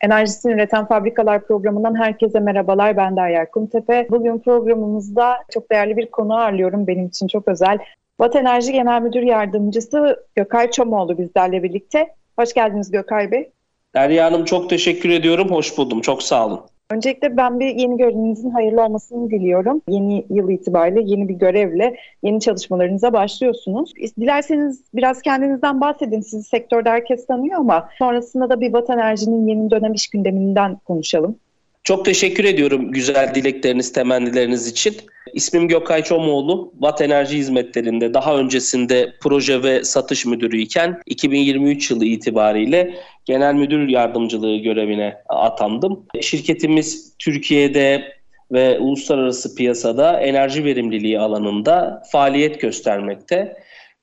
Enerjisini Üreten Fabrikalar programından herkese merhabalar. Ben Derya Kumtepe. Bugün programımızda çok değerli bir konu ağırlıyorum. Benim için çok özel. Vat Enerji Genel Müdür Yardımcısı Gökay Çomoğlu bizlerle birlikte. Hoş geldiniz Gökay Bey. Derya Hanım çok teşekkür ediyorum. Hoş buldum. Çok sağ olun. Öncelikle ben bir yeni görevinizin hayırlı olmasını diliyorum. Yeni yıl itibariyle yeni bir görevle yeni çalışmalarınıza başlıyorsunuz. Dilerseniz biraz kendinizden bahsedin. Sizi sektörde herkes tanıyor ama sonrasında da bir Vat Enerji'nin yeni dönem iş gündeminden konuşalım. Çok teşekkür ediyorum güzel dilekleriniz, temennileriniz için. İsmim Gökay Çomoğlu. Watt Enerji Hizmetleri'nde daha öncesinde proje ve satış müdürü iken 2023 yılı itibariyle genel müdür yardımcılığı görevine atandım. Şirketimiz Türkiye'de ve uluslararası piyasada enerji verimliliği alanında faaliyet göstermekte.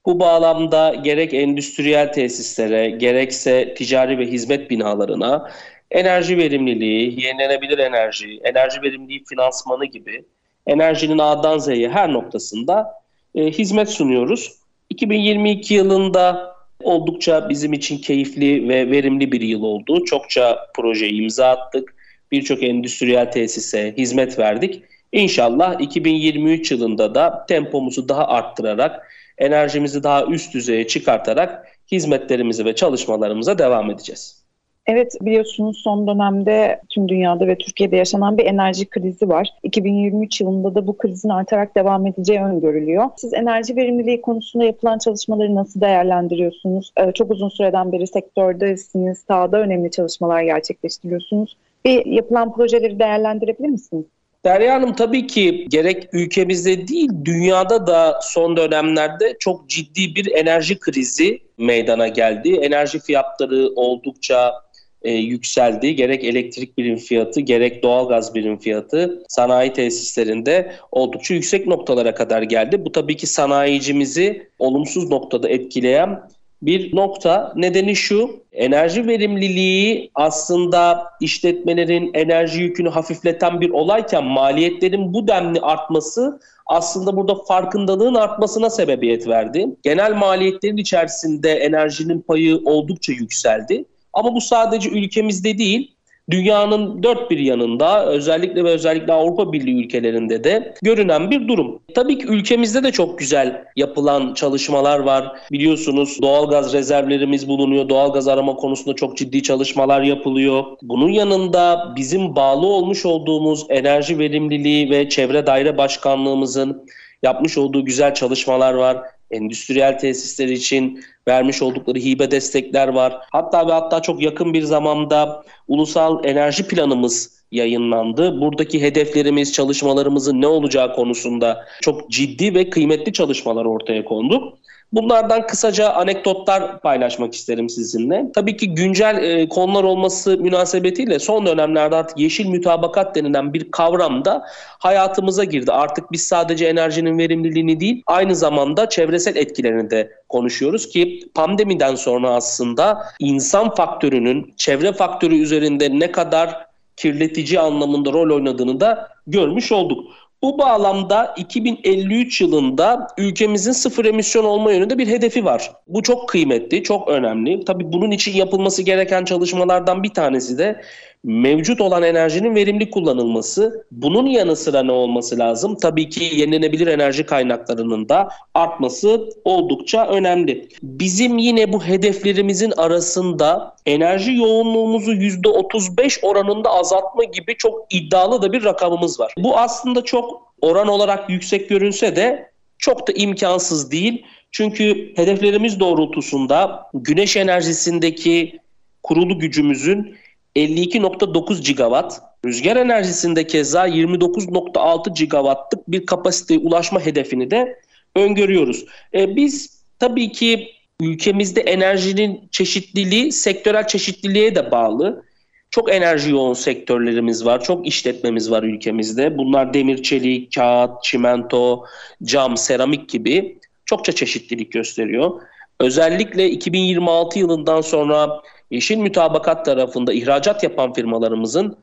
Bu bağlamda gerek endüstriyel tesislere, gerekse ticari ve hizmet binalarına enerji verimliliği, yenilenebilir enerji, enerji verimliliği finansmanı gibi enerjinin A'dan Z'ye her noktasında e, hizmet sunuyoruz. 2022 yılında oldukça bizim için keyifli ve verimli bir yıl oldu. Çokça proje imza attık. Birçok endüstriyel tesise hizmet verdik. İnşallah 2023 yılında da tempomuzu daha arttırarak, enerjimizi daha üst düzeye çıkartarak hizmetlerimizi ve çalışmalarımıza devam edeceğiz. Evet biliyorsunuz son dönemde tüm dünyada ve Türkiye'de yaşanan bir enerji krizi var. 2023 yılında da bu krizin artarak devam edeceği öngörülüyor. Siz enerji verimliliği konusunda yapılan çalışmaları nasıl değerlendiriyorsunuz? Ee, çok uzun süreden beri sektördesiniz, sahada önemli çalışmalar gerçekleştiriyorsunuz. Bir yapılan projeleri değerlendirebilir misiniz? Derya Hanım tabii ki gerek ülkemizde değil dünyada da son dönemlerde çok ciddi bir enerji krizi meydana geldi. Enerji fiyatları oldukça e, yükseldi. Gerek elektrik birim fiyatı gerek doğalgaz birim fiyatı sanayi tesislerinde oldukça yüksek noktalara kadar geldi. Bu tabii ki sanayicimizi olumsuz noktada etkileyen bir nokta. Nedeni şu, enerji verimliliği aslında işletmelerin enerji yükünü hafifleten bir olayken maliyetlerin bu denli artması aslında burada farkındalığın artmasına sebebiyet verdi. Genel maliyetlerin içerisinde enerjinin payı oldukça yükseldi. Ama bu sadece ülkemizde değil, dünyanın dört bir yanında özellikle ve özellikle Avrupa Birliği ülkelerinde de görünen bir durum. Tabii ki ülkemizde de çok güzel yapılan çalışmalar var. Biliyorsunuz doğalgaz rezervlerimiz bulunuyor. Doğalgaz arama konusunda çok ciddi çalışmalar yapılıyor. Bunun yanında bizim bağlı olmuş olduğumuz enerji verimliliği ve çevre daire başkanlığımızın yapmış olduğu güzel çalışmalar var endüstriyel tesisler için vermiş oldukları hibe destekler var. Hatta ve hatta çok yakın bir zamanda ulusal enerji planımız yayınlandı. Buradaki hedeflerimiz, çalışmalarımızın ne olacağı konusunda çok ciddi ve kıymetli çalışmalar ortaya kondu. Bunlardan kısaca anekdotlar paylaşmak isterim sizinle. Tabii ki güncel e, konular olması münasebetiyle son dönemlerde artık yeşil mütabakat denilen bir kavram da hayatımıza girdi. Artık biz sadece enerjinin verimliliğini değil aynı zamanda çevresel etkilerini de konuşuyoruz ki pandemiden sonra aslında insan faktörünün çevre faktörü üzerinde ne kadar kirletici anlamında rol oynadığını da görmüş olduk. Bu bağlamda 2053 yılında ülkemizin sıfır emisyon olma yönünde bir hedefi var. Bu çok kıymetli, çok önemli. Tabii bunun için yapılması gereken çalışmalardan bir tanesi de mevcut olan enerjinin verimli kullanılması. Bunun yanı sıra ne olması lazım? Tabii ki yenilenebilir enerji kaynaklarının da artması oldukça önemli. Bizim yine bu hedeflerimizin arasında enerji yoğunluğumuzu %35 oranında azaltma gibi çok iddialı da bir rakamımız var. Bu aslında çok oran olarak yüksek görünse de çok da imkansız değil. Çünkü hedeflerimiz doğrultusunda güneş enerjisindeki kurulu gücümüzün 52.9 gigawatt, rüzgar enerjisinde keza 29.6 gigawattlık bir kapasiteye ulaşma hedefini de öngörüyoruz. E, biz tabii ki ülkemizde enerjinin çeşitliliği sektörel çeşitliliğe de bağlı. Çok enerji yoğun sektörlerimiz var, çok işletmemiz var ülkemizde. Bunlar demir, çelik, kağıt, çimento, cam, seramik gibi çokça çeşitlilik gösteriyor. Özellikle 2026 yılından sonra Yeşil Mütabakat tarafında ihracat yapan firmalarımızın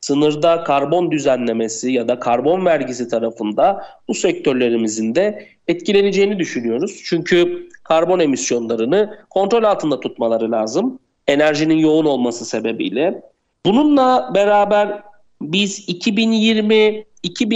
sınırda karbon düzenlemesi ya da karbon vergisi tarafında bu sektörlerimizin de etkileneceğini düşünüyoruz. Çünkü karbon emisyonlarını kontrol altında tutmaları lazım. Enerjinin yoğun olması sebebiyle. Bununla beraber biz 2020-2000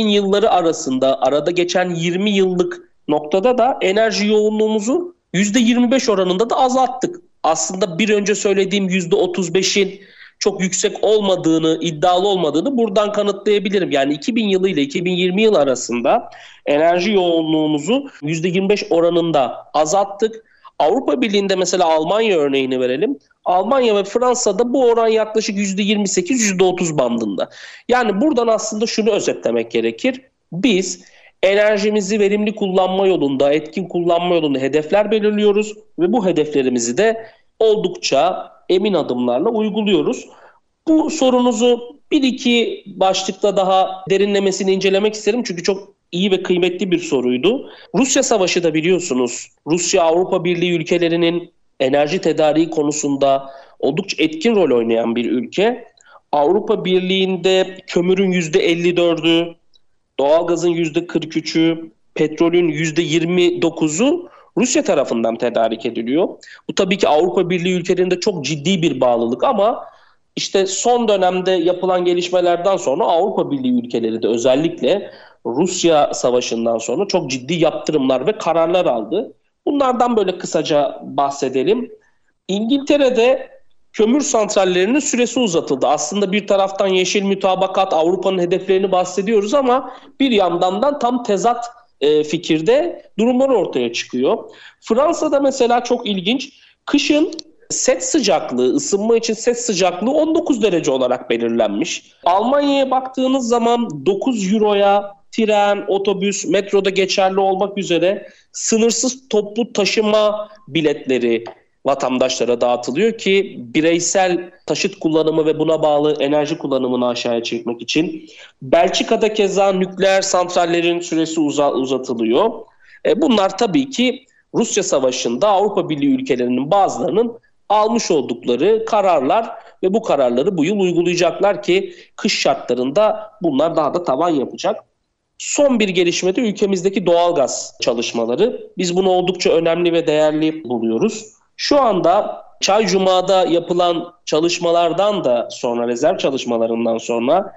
yılları arasında arada geçen 20 yıllık noktada da enerji yoğunluğumuzu %25 oranında da azalttık. Aslında bir önce söylediğim %35'in çok yüksek olmadığını, iddialı olmadığını buradan kanıtlayabilirim. Yani 2000 yılı ile 2020 yıl arasında enerji yoğunluğumuzu %25 oranında azalttık. Avrupa Birliği'nde mesela Almanya örneğini verelim. Almanya ve Fransa'da bu oran yaklaşık %28-%30 bandında. Yani buradan aslında şunu özetlemek gerekir. Biz enerjimizi verimli kullanma yolunda, etkin kullanma yolunda hedefler belirliyoruz ve bu hedeflerimizi de oldukça emin adımlarla uyguluyoruz. Bu sorunuzu bir iki başlıkta daha derinlemesini incelemek isterim çünkü çok iyi ve kıymetli bir soruydu. Rusya Savaşı da biliyorsunuz Rusya Avrupa Birliği ülkelerinin enerji tedariği konusunda oldukça etkin rol oynayan bir ülke. Avrupa Birliği'nde kömürün %54'ü, doğalgazın %43'ü, petrolün %29'u Rusya tarafından tedarik ediliyor. Bu tabii ki Avrupa Birliği ülkelerinde çok ciddi bir bağlılık ama işte son dönemde yapılan gelişmelerden sonra Avrupa Birliği ülkeleri de özellikle Rusya savaşından sonra çok ciddi yaptırımlar ve kararlar aldı. Bunlardan böyle kısaca bahsedelim. İngiltere'de kömür santrallerinin süresi uzatıldı. Aslında bir taraftan yeşil mütabakat Avrupa'nın hedeflerini bahsediyoruz ama bir yandan da tam tezat e, fikirde durumlar ortaya çıkıyor. Fransa'da mesela çok ilginç. Kışın set sıcaklığı, ısınma için set sıcaklığı 19 derece olarak belirlenmiş. Almanya'ya baktığınız zaman 9 euroya tren, otobüs, metroda geçerli olmak üzere sınırsız toplu taşıma biletleri vatandaşlara dağıtılıyor ki bireysel taşıt kullanımı ve buna bağlı enerji kullanımını aşağıya çekmek için. Belçika'da keza nükleer santrallerin süresi uza, uzatılıyor. E, bunlar tabii ki Rusya Savaşı'nda Avrupa Birliği ülkelerinin bazılarının almış oldukları kararlar ve bu kararları bu yıl uygulayacaklar ki kış şartlarında bunlar daha da tavan yapacak. Son bir gelişme de ülkemizdeki doğalgaz çalışmaları. Biz bunu oldukça önemli ve değerli buluyoruz. Şu anda Çay Cuma'da yapılan çalışmalardan da sonra rezerv çalışmalarından sonra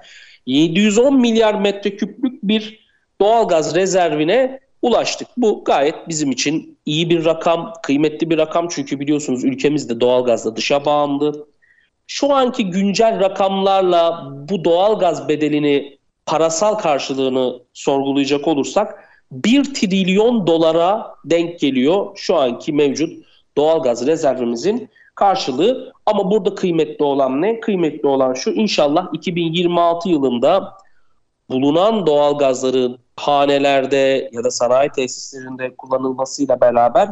710 milyar metreküplük bir doğalgaz rezervine ulaştık. Bu gayet bizim için iyi bir rakam, kıymetli bir rakam çünkü biliyorsunuz ülkemizde doğalgazla dışa bağımlı. Şu anki güncel rakamlarla bu doğalgaz bedelini parasal karşılığını sorgulayacak olursak 1 trilyon dolara denk geliyor şu anki mevcut doğalgaz rezervimizin karşılığı. Ama burada kıymetli olan ne? Kıymetli olan şu inşallah 2026 yılında bulunan doğalgazların hanelerde ya da sanayi tesislerinde kullanılmasıyla beraber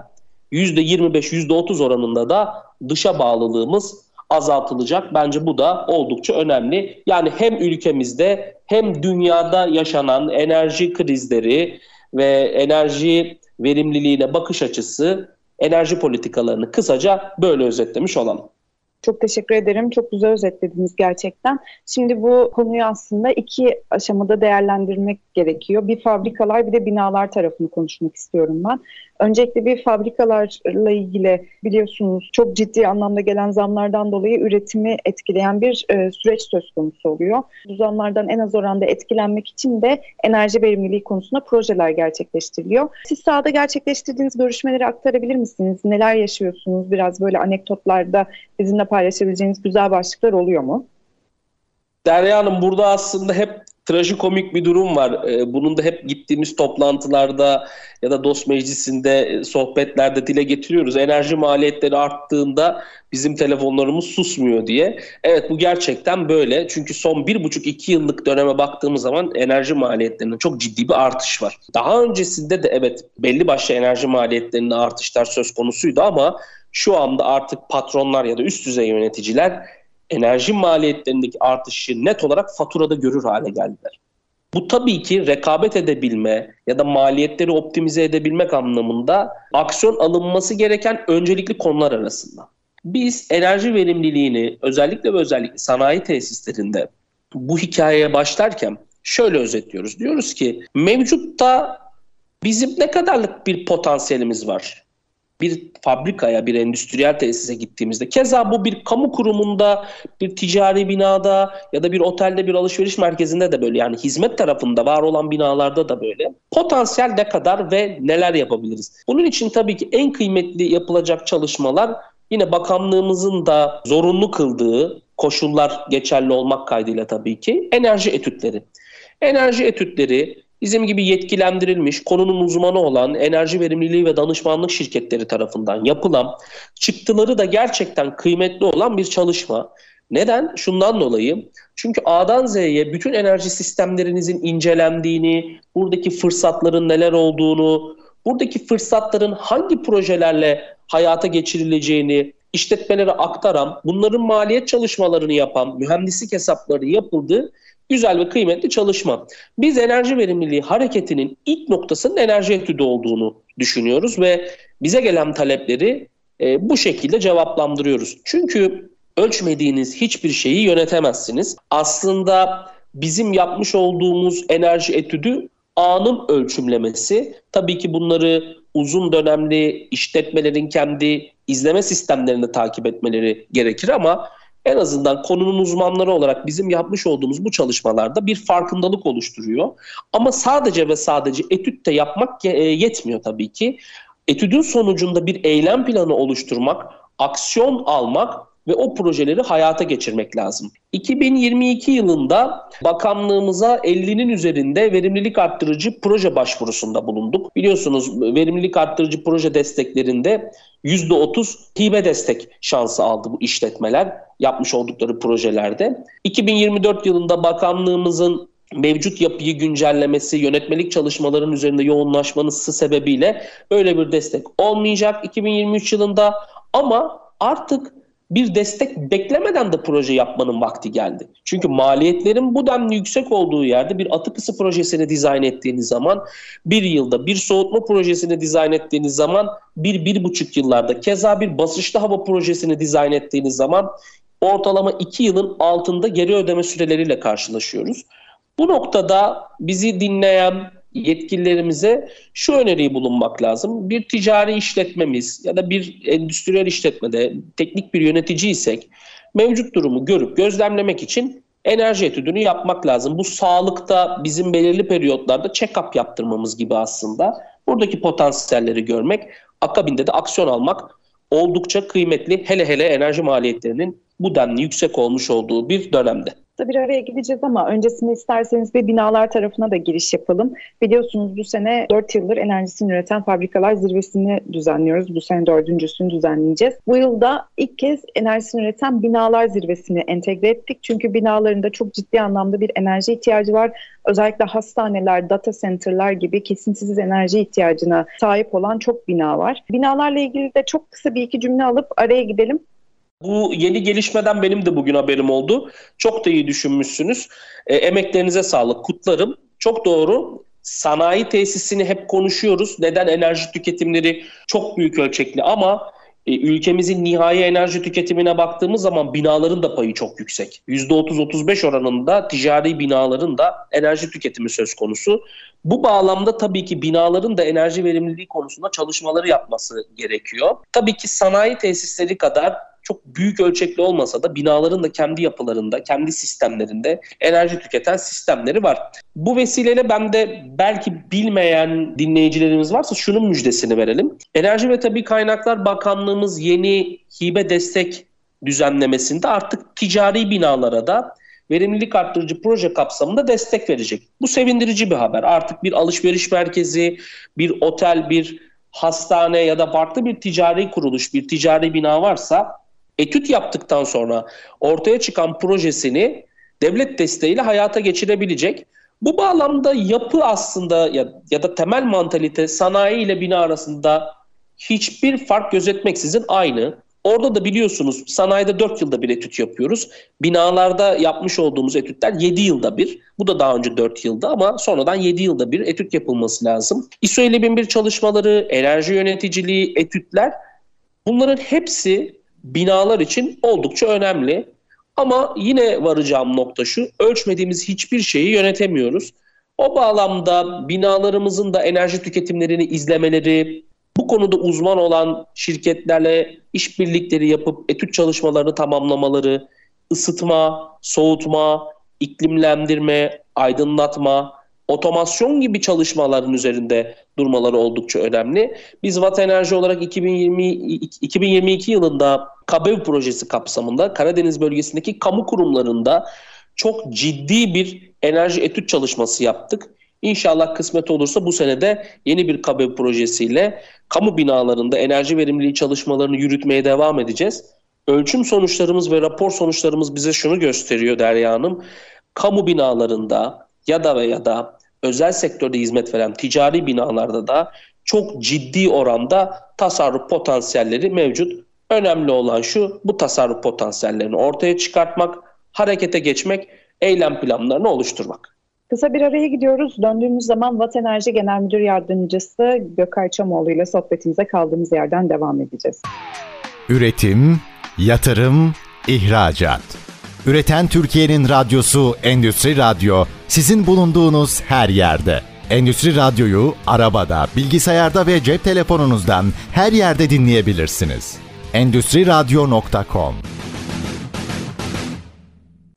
%25-%30 oranında da dışa bağlılığımız azaltılacak. Bence bu da oldukça önemli. Yani hem ülkemizde hem dünyada yaşanan enerji krizleri ve enerji verimliliğine bakış açısı enerji politikalarını kısaca böyle özetlemiş olalım. Çok teşekkür ederim. Çok güzel özetlediniz gerçekten. Şimdi bu konuyu aslında iki aşamada değerlendirmek gerekiyor. Bir fabrikalar bir de binalar tarafını konuşmak istiyorum ben. Öncelikle bir fabrikalarla ilgili biliyorsunuz çok ciddi anlamda gelen zamlardan dolayı üretimi etkileyen bir e, süreç söz konusu oluyor. Bu zamlardan en az oranda etkilenmek için de enerji verimliliği konusunda projeler gerçekleştiriliyor. Siz sahada gerçekleştirdiğiniz görüşmeleri aktarabilir misiniz? Neler yaşıyorsunuz? Biraz böyle anekdotlarda bizimle paylaşabileceğiniz güzel başlıklar oluyor mu? Derya Hanım burada aslında hep trajikomik bir durum var. Ee, bunun da hep gittiğimiz toplantılarda ya da dost meclisinde e, sohbetlerde dile getiriyoruz. Enerji maliyetleri arttığında bizim telefonlarımız susmuyor diye. Evet bu gerçekten böyle. Çünkü son bir buçuk iki yıllık döneme baktığımız zaman enerji maliyetlerinde çok ciddi bir artış var. Daha öncesinde de evet belli başlı enerji maliyetlerinde artışlar söz konusuydu ama şu anda artık patronlar ya da üst düzey yöneticiler enerji maliyetlerindeki artışı net olarak faturada görür hale geldiler. Bu tabii ki rekabet edebilme ya da maliyetleri optimize edebilmek anlamında aksiyon alınması gereken öncelikli konular arasında. Biz enerji verimliliğini özellikle ve özellikle sanayi tesislerinde bu hikayeye başlarken şöyle özetliyoruz. Diyoruz ki mevcutta bizim ne kadarlık bir potansiyelimiz var? Bir fabrikaya, bir endüstriyel tesise gittiğimizde keza bu bir kamu kurumunda, bir ticari binada ya da bir otelde, bir alışveriş merkezinde de böyle yani hizmet tarafında var olan binalarda da böyle. Potansiyel ne kadar ve neler yapabiliriz? Bunun için tabii ki en kıymetli yapılacak çalışmalar yine bakanlığımızın da zorunlu kıldığı koşullar geçerli olmak kaydıyla tabii ki enerji etütleri. Enerji etütleri bizim gibi yetkilendirilmiş, konunun uzmanı olan enerji verimliliği ve danışmanlık şirketleri tarafından yapılan, çıktıları da gerçekten kıymetli olan bir çalışma. Neden? Şundan dolayı. Çünkü A'dan Z'ye bütün enerji sistemlerinizin incelendiğini, buradaki fırsatların neler olduğunu, buradaki fırsatların hangi projelerle hayata geçirileceğini işletmelere aktaran, bunların maliyet çalışmalarını yapan, mühendislik hesapları yapıldı güzel ve kıymetli çalışma. Biz enerji verimliliği hareketinin ilk noktasının enerji etüdü olduğunu düşünüyoruz ve bize gelen talepleri e, bu şekilde cevaplandırıyoruz. Çünkü ölçmediğiniz hiçbir şeyi yönetemezsiniz. Aslında bizim yapmış olduğumuz enerji etüdü anın ölçümlemesi. Tabii ki bunları uzun dönemli işletmelerin kendi izleme sistemlerini takip etmeleri gerekir ama en azından konunun uzmanları olarak bizim yapmış olduğumuz bu çalışmalarda bir farkındalık oluşturuyor. Ama sadece ve sadece etütte yapmak e, yetmiyor tabii ki. Etüdün sonucunda bir eylem planı oluşturmak, aksiyon almak ve o projeleri hayata geçirmek lazım. 2022 yılında bakanlığımıza 50'nin üzerinde verimlilik arttırıcı proje başvurusunda bulunduk. Biliyorsunuz verimlilik arttırıcı proje desteklerinde %30 hibe destek şansı aldı bu işletmeler yapmış oldukları projelerde. 2024 yılında bakanlığımızın mevcut yapıyı güncellemesi, yönetmelik çalışmaların üzerinde yoğunlaşması sebebiyle böyle bir destek olmayacak 2023 yılında ama artık bir destek beklemeden de proje yapmanın vakti geldi. Çünkü maliyetlerin bu denli yüksek olduğu yerde bir atık ısı projesini dizayn ettiğiniz zaman bir yılda bir soğutma projesini dizayn ettiğiniz zaman bir, bir buçuk yıllarda keza bir basınçlı hava projesini dizayn ettiğiniz zaman ortalama iki yılın altında geri ödeme süreleriyle karşılaşıyoruz. Bu noktada bizi dinleyen, yetkililerimize şu öneriyi bulunmak lazım. Bir ticari işletmemiz ya da bir endüstriyel işletmede teknik bir yöneticiysek mevcut durumu görüp gözlemlemek için enerji etüdünü yapmak lazım. Bu sağlıkta bizim belirli periyotlarda check-up yaptırmamız gibi aslında. Buradaki potansiyelleri görmek, akabinde de aksiyon almak oldukça kıymetli hele hele enerji maliyetlerinin bu denli yüksek olmuş olduğu bir dönemde bir araya gideceğiz ama öncesinde isterseniz bir binalar tarafına da giriş yapalım. Biliyorsunuz bu sene 4 yıldır enerjisini üreten fabrikalar zirvesini düzenliyoruz. Bu sene dördüncüsünü düzenleyeceğiz. Bu yılda ilk kez enerjisini üreten binalar zirvesini entegre ettik. Çünkü binalarında çok ciddi anlamda bir enerji ihtiyacı var. Özellikle hastaneler, data center'lar gibi kesintisiz enerji ihtiyacına sahip olan çok bina var. Binalarla ilgili de çok kısa bir iki cümle alıp araya gidelim. Bu yeni gelişmeden benim de bugün haberim oldu. Çok da iyi düşünmüşsünüz. E, emeklerinize sağlık. Kutlarım. Çok doğru. Sanayi tesisini hep konuşuyoruz. Neden enerji tüketimleri çok büyük ölçekli ama e, ülkemizin nihai enerji tüketimine baktığımız zaman binaların da payı çok yüksek. %30-35 oranında ticari binaların da enerji tüketimi söz konusu. Bu bağlamda tabii ki binaların da enerji verimliliği konusunda çalışmaları yapması gerekiyor. Tabii ki sanayi tesisleri kadar çok büyük ölçekli olmasa da binaların da kendi yapılarında, kendi sistemlerinde enerji tüketen sistemleri var. Bu vesileyle ben de belki bilmeyen dinleyicilerimiz varsa şunun müjdesini verelim. Enerji ve Tabi Kaynaklar Bakanlığımız yeni hibe destek düzenlemesinde artık ticari binalara da verimlilik arttırıcı proje kapsamında destek verecek. Bu sevindirici bir haber. Artık bir alışveriş merkezi, bir otel, bir hastane ya da farklı bir ticari kuruluş, bir ticari bina varsa etüt yaptıktan sonra ortaya çıkan projesini devlet desteğiyle hayata geçirebilecek. Bu bağlamda yapı aslında ya, ya da temel mantalite sanayi ile bina arasında hiçbir fark gözetmeksizin aynı. Orada da biliyorsunuz sanayide 4 yılda bir etüt yapıyoruz. Binalarda yapmış olduğumuz etütler 7 yılda bir. Bu da daha önce 4 yılda ama sonradan 7 yılda bir etüt yapılması lazım. ISO 50001 çalışmaları, enerji yöneticiliği, etütler bunların hepsi binalar için oldukça önemli. Ama yine varacağım nokta şu, ölçmediğimiz hiçbir şeyi yönetemiyoruz. O bağlamda binalarımızın da enerji tüketimlerini izlemeleri, bu konuda uzman olan şirketlerle işbirlikleri yapıp etüt çalışmalarını tamamlamaları, ısıtma, soğutma, iklimlendirme, aydınlatma, otomasyon gibi çalışmaların üzerinde durmaları oldukça önemli. Biz Watt Enerji olarak 2020 2022 yılında KABEV projesi kapsamında Karadeniz bölgesindeki kamu kurumlarında çok ciddi bir enerji etüt çalışması yaptık. İnşallah kısmet olursa bu senede yeni bir KABEV projesiyle kamu binalarında enerji verimliliği çalışmalarını yürütmeye devam edeceğiz. Ölçüm sonuçlarımız ve rapor sonuçlarımız bize şunu gösteriyor Derya Hanım. Kamu binalarında ya da ve ya da özel sektörde hizmet veren ticari binalarda da çok ciddi oranda tasarruf potansiyelleri mevcut. Önemli olan şu bu tasarruf potansiyellerini ortaya çıkartmak, harekete geçmek, eylem planlarını oluşturmak. Kısa bir araya gidiyoruz. Döndüğümüz zaman Watt Enerji Genel Müdür Yardımcısı Gökay Çamoğlu ile sohbetimize kaldığımız yerden devam edeceğiz. Üretim, yatırım, ihracat. Üreten Türkiye'nin radyosu Endüstri Radyo sizin bulunduğunuz her yerde. Endüstri Radyo'yu arabada, bilgisayarda ve cep telefonunuzdan her yerde dinleyebilirsiniz. Endüstri Radyo.com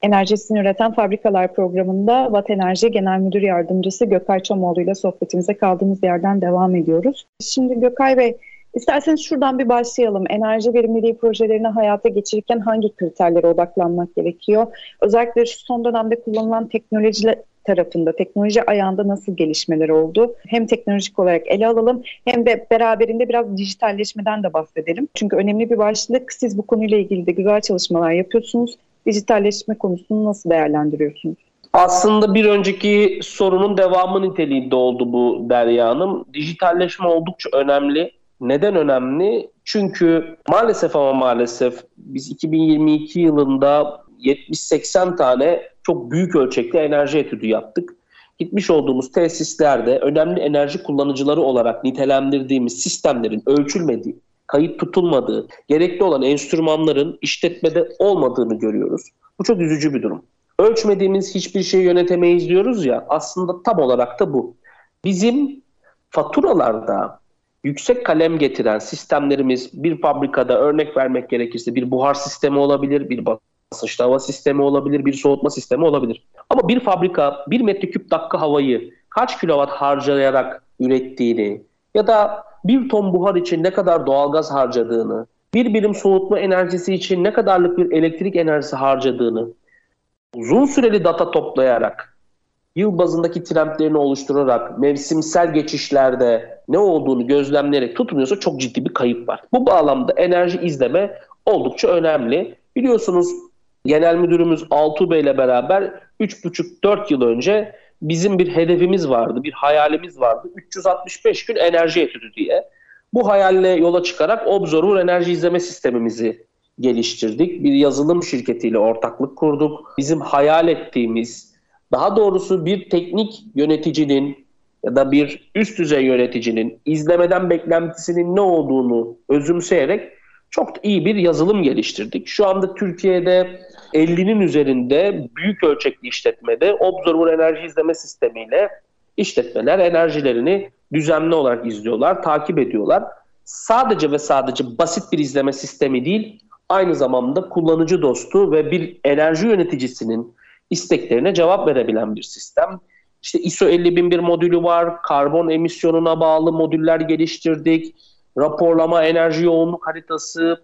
Enerjisini Üreten Fabrikalar programında Watt Enerji Genel Müdür Yardımcısı Gökay Çamoğlu ile sohbetimize kaldığımız yerden devam ediyoruz. Şimdi Gökay Bey, isterseniz şuradan bir başlayalım. Enerji verimliliği projelerini hayata geçirirken hangi kriterlere odaklanmak gerekiyor? Özellikle şu son dönemde kullanılan teknoloji tarafında, teknoloji ayağında nasıl gelişmeler oldu? Hem teknolojik olarak ele alalım hem de beraberinde biraz dijitalleşmeden de bahsedelim. Çünkü önemli bir başlık. Siz bu konuyla ilgili de güzel çalışmalar yapıyorsunuz dijitalleşme konusunu nasıl değerlendiriyorsunuz? Aslında bir önceki sorunun devamı niteliğinde oldu bu Derya Hanım. Dijitalleşme oldukça önemli. Neden önemli? Çünkü maalesef ama maalesef biz 2022 yılında 70-80 tane çok büyük ölçekli enerji etüdü yaptık. Gitmiş olduğumuz tesislerde önemli enerji kullanıcıları olarak nitelendirdiğimiz sistemlerin ölçülmediği, kayıt tutulmadığı, gerekli olan enstrümanların işletmede olmadığını görüyoruz. Bu çok üzücü bir durum. Ölçmediğimiz hiçbir şeyi yönetemeyiz diyoruz ya aslında tam olarak da bu. Bizim faturalarda yüksek kalem getiren sistemlerimiz bir fabrikada örnek vermek gerekirse bir buhar sistemi olabilir, bir basınçlı hava sistemi olabilir, bir soğutma sistemi olabilir. Ama bir fabrika bir metreküp dakika havayı kaç kilowatt harcayarak ürettiğini ya da bir ton buhar için ne kadar doğalgaz harcadığını, bir birim soğutma enerjisi için ne kadarlık bir elektrik enerjisi harcadığını uzun süreli data toplayarak, yıl bazındaki trendlerini oluşturarak, mevsimsel geçişlerde ne olduğunu gözlemleyerek tutmuyorsa çok ciddi bir kayıp var. Bu bağlamda enerji izleme oldukça önemli. Biliyorsunuz Genel Müdürümüz Altuğ Bey ile beraber 3,5-4 yıl önce bizim bir hedefimiz vardı, bir hayalimiz vardı. 365 gün enerji etüdü diye. Bu hayalle yola çıkarak Observer enerji izleme sistemimizi geliştirdik. Bir yazılım şirketiyle ortaklık kurduk. Bizim hayal ettiğimiz, daha doğrusu bir teknik yöneticinin ya da bir üst düzey yöneticinin izlemeden beklentisinin ne olduğunu özümseyerek çok iyi bir yazılım geliştirdik. Şu anda Türkiye'de 50'nin üzerinde büyük ölçekli işletmede Observer enerji izleme sistemiyle işletmeler enerjilerini düzenli olarak izliyorlar, takip ediyorlar. Sadece ve sadece basit bir izleme sistemi değil, aynı zamanda kullanıcı dostu ve bir enerji yöneticisinin isteklerine cevap verebilen bir sistem. İşte ISO 50001 modülü var, karbon emisyonuna bağlı modüller geliştirdik, raporlama, enerji yoğunluk haritası,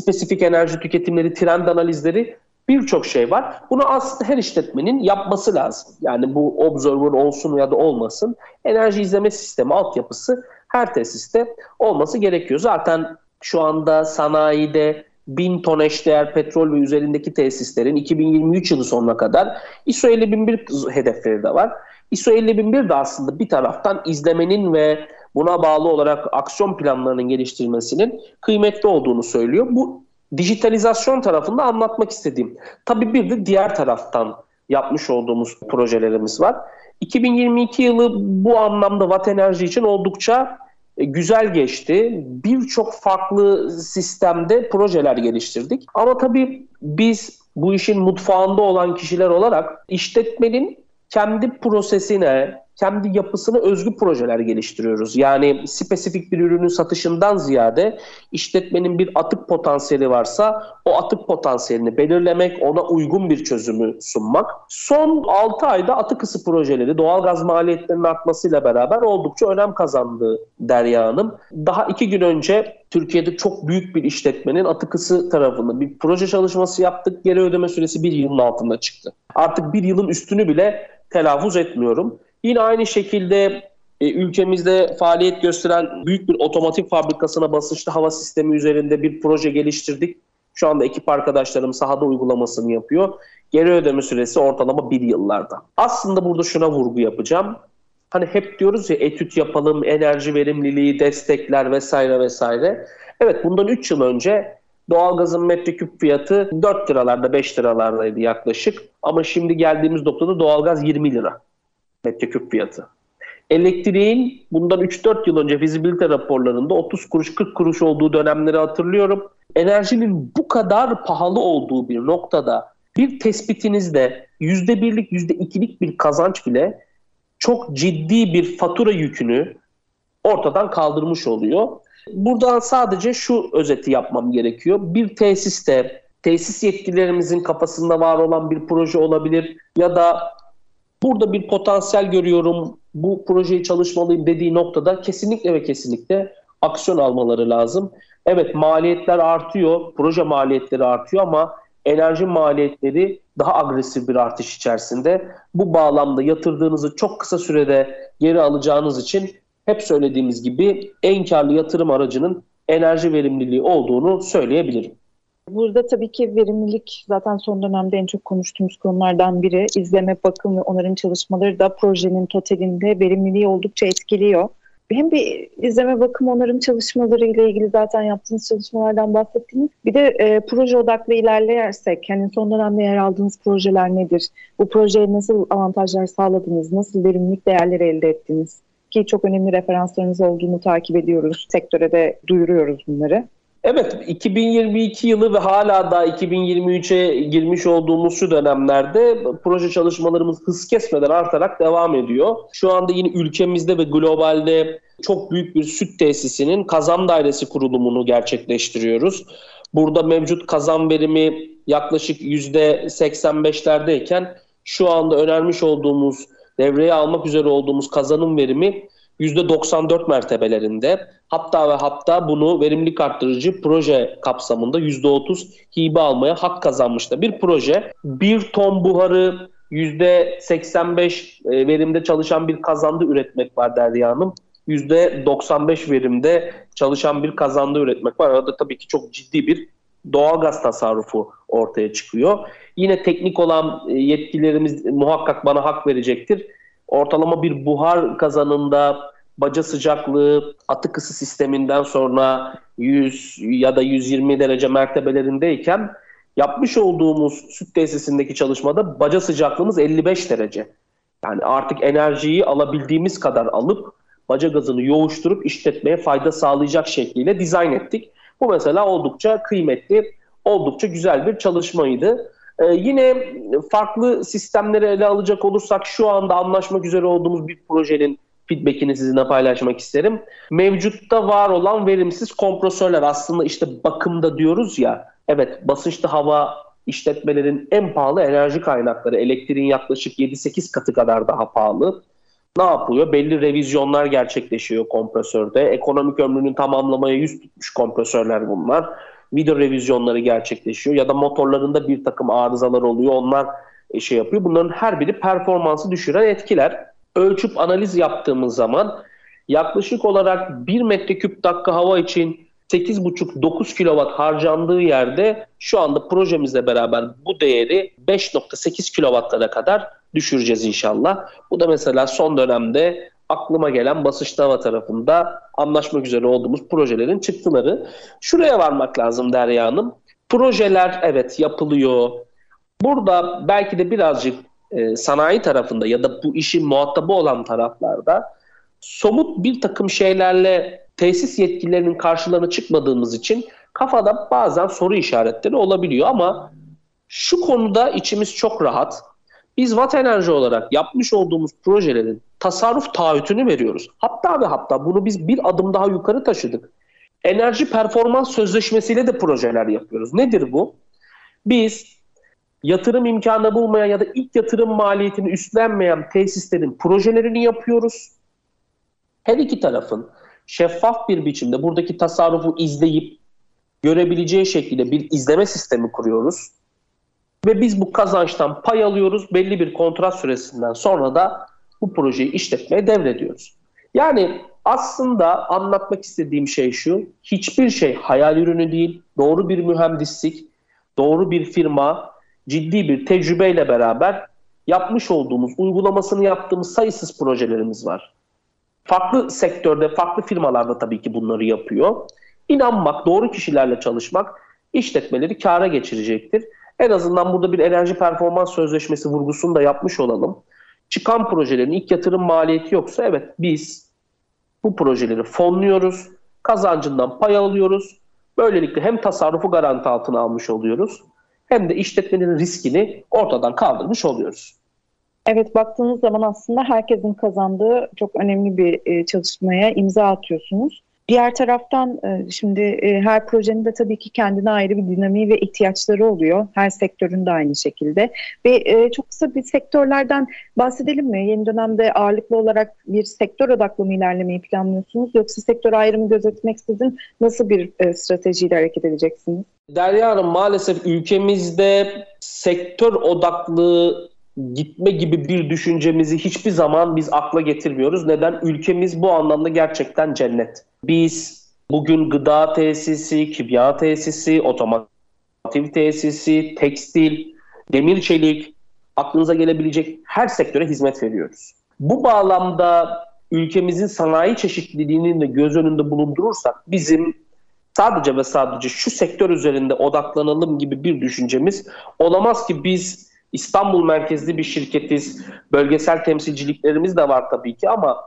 spesifik enerji tüketimleri, trend analizleri Birçok şey var. Bunu aslında her işletmenin yapması lazım. Yani bu observer olsun ya da olmasın. Enerji izleme sistemi altyapısı her tesiste olması gerekiyor. Zaten şu anda sanayide 1000 ton eşdeğer petrol ve üzerindeki tesislerin 2023 yılı sonuna kadar ISO 50001 hedefleri de var. ISO 50001 de aslında bir taraftan izlemenin ve buna bağlı olarak aksiyon planlarının geliştirilmesinin kıymetli olduğunu söylüyor. Bu dijitalizasyon tarafında anlatmak istediğim. Tabii bir de diğer taraftan yapmış olduğumuz projelerimiz var. 2022 yılı bu anlamda Watt Enerji için oldukça güzel geçti. Birçok farklı sistemde projeler geliştirdik. Ama tabii biz bu işin mutfağında olan kişiler olarak işletmenin kendi prosesine, kendi yapısına özgü projeler geliştiriyoruz. Yani spesifik bir ürünün satışından ziyade işletmenin bir atık potansiyeli varsa o atık potansiyelini belirlemek, ona uygun bir çözümü sunmak. Son 6 ayda atık ısı projeleri doğalgaz maliyetlerinin artmasıyla beraber oldukça önem kazandı Derya Hanım. Daha 2 gün önce Türkiye'de çok büyük bir işletmenin atık ısı tarafında bir proje çalışması yaptık. Geri ödeme süresi bir yılın altında çıktı. Artık bir yılın üstünü bile telaffuz etmiyorum. Yine aynı şekilde e, ülkemizde faaliyet gösteren büyük bir otomotiv fabrikasına basınçlı hava sistemi üzerinde bir proje geliştirdik. Şu anda ekip arkadaşlarım sahada uygulamasını yapıyor. Geri ödeme süresi ortalama bir yıllarda. Aslında burada şuna vurgu yapacağım. Hani hep diyoruz ya etüt yapalım, enerji verimliliği, destekler vesaire vesaire. Evet bundan 3 yıl önce doğalgazın metreküp fiyatı 4 liralarda 5 liralardaydı yaklaşık. Ama şimdi geldiğimiz noktada doğalgaz 20 lira metreküp fiyatı. Elektriğin bundan 3-4 yıl önce fizibilite raporlarında 30 kuruş 40 kuruş olduğu dönemleri hatırlıyorum. Enerjinin bu kadar pahalı olduğu bir noktada bir tespitinizde %1'lik %2'lik bir kazanç bile çok ciddi bir fatura yükünü ortadan kaldırmış oluyor. Buradan sadece şu özeti yapmam gerekiyor. Bir tesiste tesis yetkililerimizin kafasında var olan bir proje olabilir ya da burada bir potansiyel görüyorum, bu projeyi çalışmalıyım dediği noktada kesinlikle ve kesinlikle aksiyon almaları lazım. Evet maliyetler artıyor, proje maliyetleri artıyor ama enerji maliyetleri daha agresif bir artış içerisinde. Bu bağlamda yatırdığınızı çok kısa sürede geri alacağınız için hep söylediğimiz gibi en karlı yatırım aracının enerji verimliliği olduğunu söyleyebilirim. Burada tabii ki verimlilik zaten son dönemde en çok konuştuğumuz konulardan biri. İzleme, bakım ve onarım çalışmaları da projenin totalinde verimliliği oldukça etkiliyor. Hem bir izleme, bakım, onarım çalışmaları ile ilgili zaten yaptığınız çalışmalardan bahsettiniz. Bir de e, proje odaklı ilerleyersek, hani son dönemde yer aldığınız projeler nedir? Bu projeye nasıl avantajlar sağladınız? Nasıl verimlilik değerleri elde ettiniz? Ki çok önemli referanslarınız olduğunu takip ediyoruz. Sektöre de duyuruyoruz bunları. Evet 2022 yılı ve hala da 2023'e girmiş olduğumuz şu dönemlerde proje çalışmalarımız hız kesmeden artarak devam ediyor. Şu anda yine ülkemizde ve globalde çok büyük bir süt tesisinin kazan dairesi kurulumunu gerçekleştiriyoruz. Burada mevcut kazan verimi yaklaşık %85'lerdeyken şu anda önermiş olduğumuz devreye almak üzere olduğumuz kazanım verimi %94 mertebelerinde. Hatta ve hatta bunu verimlilik arttırıcı proje kapsamında %30 hibe almaya hak kazanmıştı. Bir proje bir ton buharı %85 e, verimde çalışan bir kazandı üretmek var Derya Hanım. %95 verimde çalışan bir kazandı üretmek var. Arada tabii ki çok ciddi bir doğal gaz tasarrufu ortaya çıkıyor. Yine teknik olan e, yetkilerimiz muhakkak bana hak verecektir ortalama bir buhar kazanında baca sıcaklığı atık ısı sisteminden sonra 100 ya da 120 derece mertebelerindeyken yapmış olduğumuz süt tesisindeki çalışmada baca sıcaklığımız 55 derece. Yani artık enerjiyi alabildiğimiz kadar alıp baca gazını yoğuşturup işletmeye fayda sağlayacak şekliyle dizayn ettik. Bu mesela oldukça kıymetli, oldukça güzel bir çalışmaydı. Ee, yine farklı sistemleri ele alacak olursak şu anda anlaşmak üzere olduğumuz bir projenin feedbackini sizinle paylaşmak isterim. Mevcutta var olan verimsiz kompresörler aslında işte bakımda diyoruz ya evet basınçlı hava işletmelerin en pahalı enerji kaynakları elektriğin yaklaşık 7-8 katı kadar daha pahalı. Ne yapıyor? Belli revizyonlar gerçekleşiyor kompresörde. Ekonomik ömrünün tamamlamaya yüz tutmuş kompresörler bunlar. Video revizyonları gerçekleşiyor ya da motorlarında bir takım arızalar oluyor. Onlar e, şey yapıyor. Bunların her biri performansı düşüren etkiler. Ölçüp analiz yaptığımız zaman yaklaşık olarak 1 metreküp dakika hava için 8,5-9 kW harcandığı yerde şu anda projemizle beraber bu değeri 5.8 kW'lara kadar düşüreceğiz inşallah. Bu da mesela son dönemde aklıma gelen basınçlı hava tarafında anlaşmak üzere olduğumuz projelerin çıktıları. Şuraya varmak lazım Derya Hanım. Projeler evet yapılıyor. Burada belki de birazcık e, sanayi tarafında ya da bu işin muhatabı olan taraflarda somut bir takım şeylerle tesis yetkililerinin karşılarına çıkmadığımız için kafada bazen soru işaretleri olabiliyor ama şu konuda içimiz çok rahat. Biz Watt Enerji olarak yapmış olduğumuz projelerin tasarruf taahhütünü veriyoruz. Hatta ve hatta bunu biz bir adım daha yukarı taşıdık. Enerji performans sözleşmesiyle de projeler yapıyoruz. Nedir bu? Biz yatırım imkanı bulmayan ya da ilk yatırım maliyetini üstlenmeyen tesislerin projelerini yapıyoruz. Her iki tarafın şeffaf bir biçimde buradaki tasarrufu izleyip görebileceği şekilde bir izleme sistemi kuruyoruz. Ve biz bu kazançtan pay alıyoruz. Belli bir kontrat süresinden sonra da bu projeyi işletmeye devrediyoruz. Yani aslında anlatmak istediğim şey şu. Hiçbir şey hayal ürünü değil. Doğru bir mühendislik, doğru bir firma, ciddi bir tecrübeyle beraber yapmış olduğumuz, uygulamasını yaptığımız sayısız projelerimiz var. Farklı sektörde, farklı firmalarda tabii ki bunları yapıyor. İnanmak, doğru kişilerle çalışmak işletmeleri kâra geçirecektir. En azından burada bir enerji performans sözleşmesi vurgusunu da yapmış olalım. Çıkan projelerin ilk yatırım maliyeti yoksa evet biz bu projeleri fonluyoruz, kazancından pay alıyoruz. Böylelikle hem tasarrufu garanti altına almış oluyoruz hem de işletmenin riskini ortadan kaldırmış oluyoruz. Evet baktığınız zaman aslında herkesin kazandığı çok önemli bir e, çalışmaya imza atıyorsunuz. Diğer taraftan e, şimdi e, her projenin de tabii ki kendine ayrı bir dinamiği ve ihtiyaçları oluyor. Her sektörün de aynı şekilde. Ve çok kısa bir sektörlerden bahsedelim mi? Yeni dönemde ağırlıklı olarak bir sektör odaklı mı ilerlemeyi planlıyorsunuz? Yoksa sektör ayrımı gözetmeksizin nasıl bir stratejiyle hareket edeceksiniz? Derya Hanım maalesef ülkemizde sektör odaklı gitme gibi bir düşüncemizi hiçbir zaman biz akla getirmiyoruz. Neden? Ülkemiz bu anlamda gerçekten cennet. Biz bugün gıda tesisi, kimya tesisi, otomotiv tesisi, tekstil, demir çelik, aklınıza gelebilecek her sektöre hizmet veriyoruz. Bu bağlamda ülkemizin sanayi çeşitliliğini de göz önünde bulundurursak bizim sadece ve sadece şu sektör üzerinde odaklanalım gibi bir düşüncemiz olamaz ki biz İstanbul merkezli bir şirketiz. Bölgesel temsilciliklerimiz de var tabii ki ama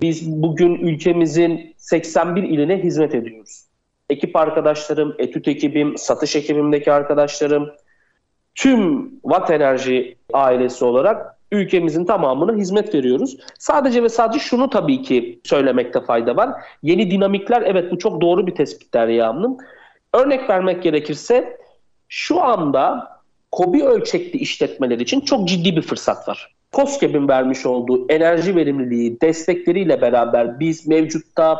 biz bugün ülkemizin 81 iline hizmet ediyoruz. Ekip arkadaşlarım, etüt ekibim, satış ekibimdeki arkadaşlarım, tüm Watt Enerji ailesi olarak ülkemizin tamamına hizmet veriyoruz. Sadece ve sadece şunu tabii ki söylemekte fayda var. Yeni dinamikler evet bu çok doğru bir tespit Derya. Örnek vermek gerekirse şu anda kobi ölçekli işletmeler için çok ciddi bir fırsat var. COSGAP'in vermiş olduğu enerji verimliliği destekleriyle beraber biz mevcutta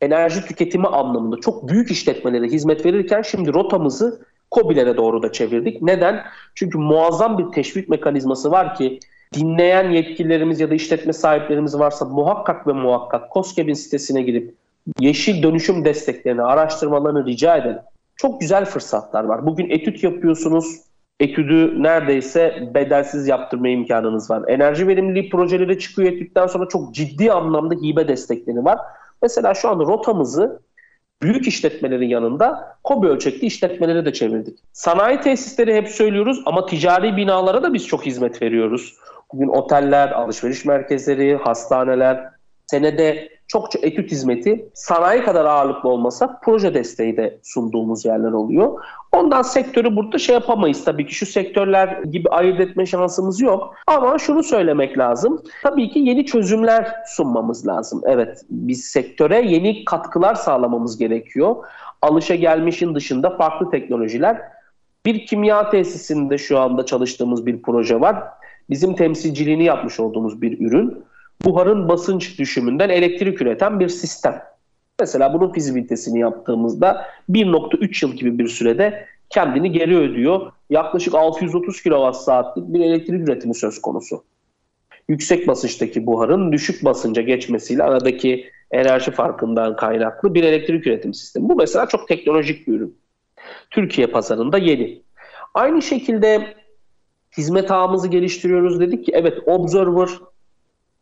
enerji tüketimi anlamında çok büyük işletmelere hizmet verirken şimdi rotamızı COBİ'lere doğru da çevirdik. Neden? Çünkü muazzam bir teşvik mekanizması var ki dinleyen yetkililerimiz ya da işletme sahiplerimiz varsa muhakkak ve muhakkak COSGAP'in sitesine girip yeşil dönüşüm desteklerini, araştırmalarını rica edelim. Çok güzel fırsatlar var. Bugün etüt yapıyorsunuz, etüdü neredeyse bedelsiz yaptırma imkanınız var. Enerji verimliliği projeleri çıkıyor ettikten sonra çok ciddi anlamda hibe destekleri var. Mesela şu anda rotamızı büyük işletmelerin yanında kobi ölçekli işletmelere de çevirdik. Sanayi tesisleri hep söylüyoruz ama ticari binalara da biz çok hizmet veriyoruz. Bugün oteller, alışveriş merkezleri, hastaneler senede çokça etüt hizmeti sanayi kadar ağırlıklı olmasa proje desteği de sunduğumuz yerler oluyor. Ondan sektörü burada şey yapamayız tabii ki şu sektörler gibi ayırt etme şansımız yok. Ama şunu söylemek lazım. Tabii ki yeni çözümler sunmamız lazım. Evet biz sektöre yeni katkılar sağlamamız gerekiyor. Alışa gelmişin dışında farklı teknolojiler. Bir kimya tesisinde şu anda çalıştığımız bir proje var. Bizim temsilciliğini yapmış olduğumuz bir ürün buharın basınç düşümünden elektrik üreten bir sistem. Mesela bunun fizibilitesini yaptığımızda 1.3 yıl gibi bir sürede kendini geri ödüyor. Yaklaşık 630 kWh saatlik bir elektrik üretimi söz konusu. Yüksek basınçtaki buharın düşük basınca geçmesiyle aradaki enerji farkından kaynaklı bir elektrik üretim sistemi. Bu mesela çok teknolojik bir ürün. Türkiye pazarında yeni. Aynı şekilde hizmet ağımızı geliştiriyoruz dedik ki evet Observer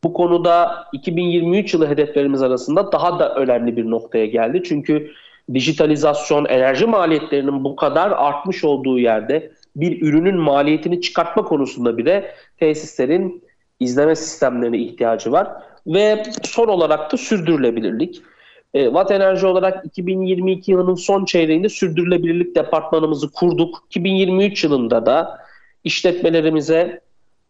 bu konuda 2023 yılı hedeflerimiz arasında daha da önemli bir noktaya geldi. Çünkü dijitalizasyon, enerji maliyetlerinin bu kadar artmış olduğu yerde bir ürünün maliyetini çıkartma konusunda bile tesislerin izleme sistemlerine ihtiyacı var. Ve son olarak da sürdürülebilirlik. E, Watt Enerji olarak 2022 yılının son çeyreğinde sürdürülebilirlik departmanımızı kurduk. 2023 yılında da işletmelerimize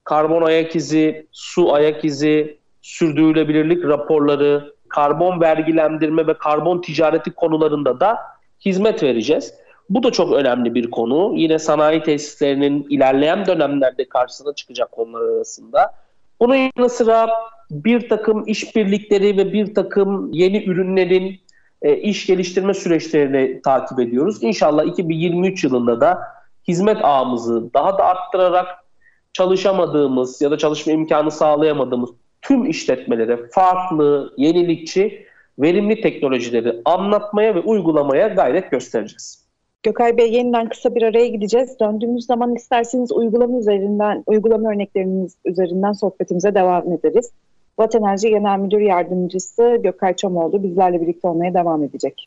karbon ayak izi, su ayak izi, sürdürülebilirlik raporları, karbon vergilendirme ve karbon ticareti konularında da hizmet vereceğiz. Bu da çok önemli bir konu. Yine sanayi tesislerinin ilerleyen dönemlerde karşısına çıkacak konular arasında. Bunun yanı sıra bir takım işbirlikleri ve bir takım yeni ürünlerin e, iş geliştirme süreçlerini takip ediyoruz. İnşallah 2023 yılında da hizmet ağımızı daha da arttırarak çalışamadığımız ya da çalışma imkanı sağlayamadığımız tüm işletmelere farklı, yenilikçi, verimli teknolojileri anlatmaya ve uygulamaya gayret göstereceğiz. Gökay Bey yeniden kısa bir araya gideceğiz. Döndüğümüz zaman isterseniz uygulama üzerinden, uygulama örneklerimiz üzerinden sohbetimize devam ederiz. Vat Enerji Genel Müdür Yardımcısı Gökay Çamoğlu bizlerle birlikte olmaya devam edecek.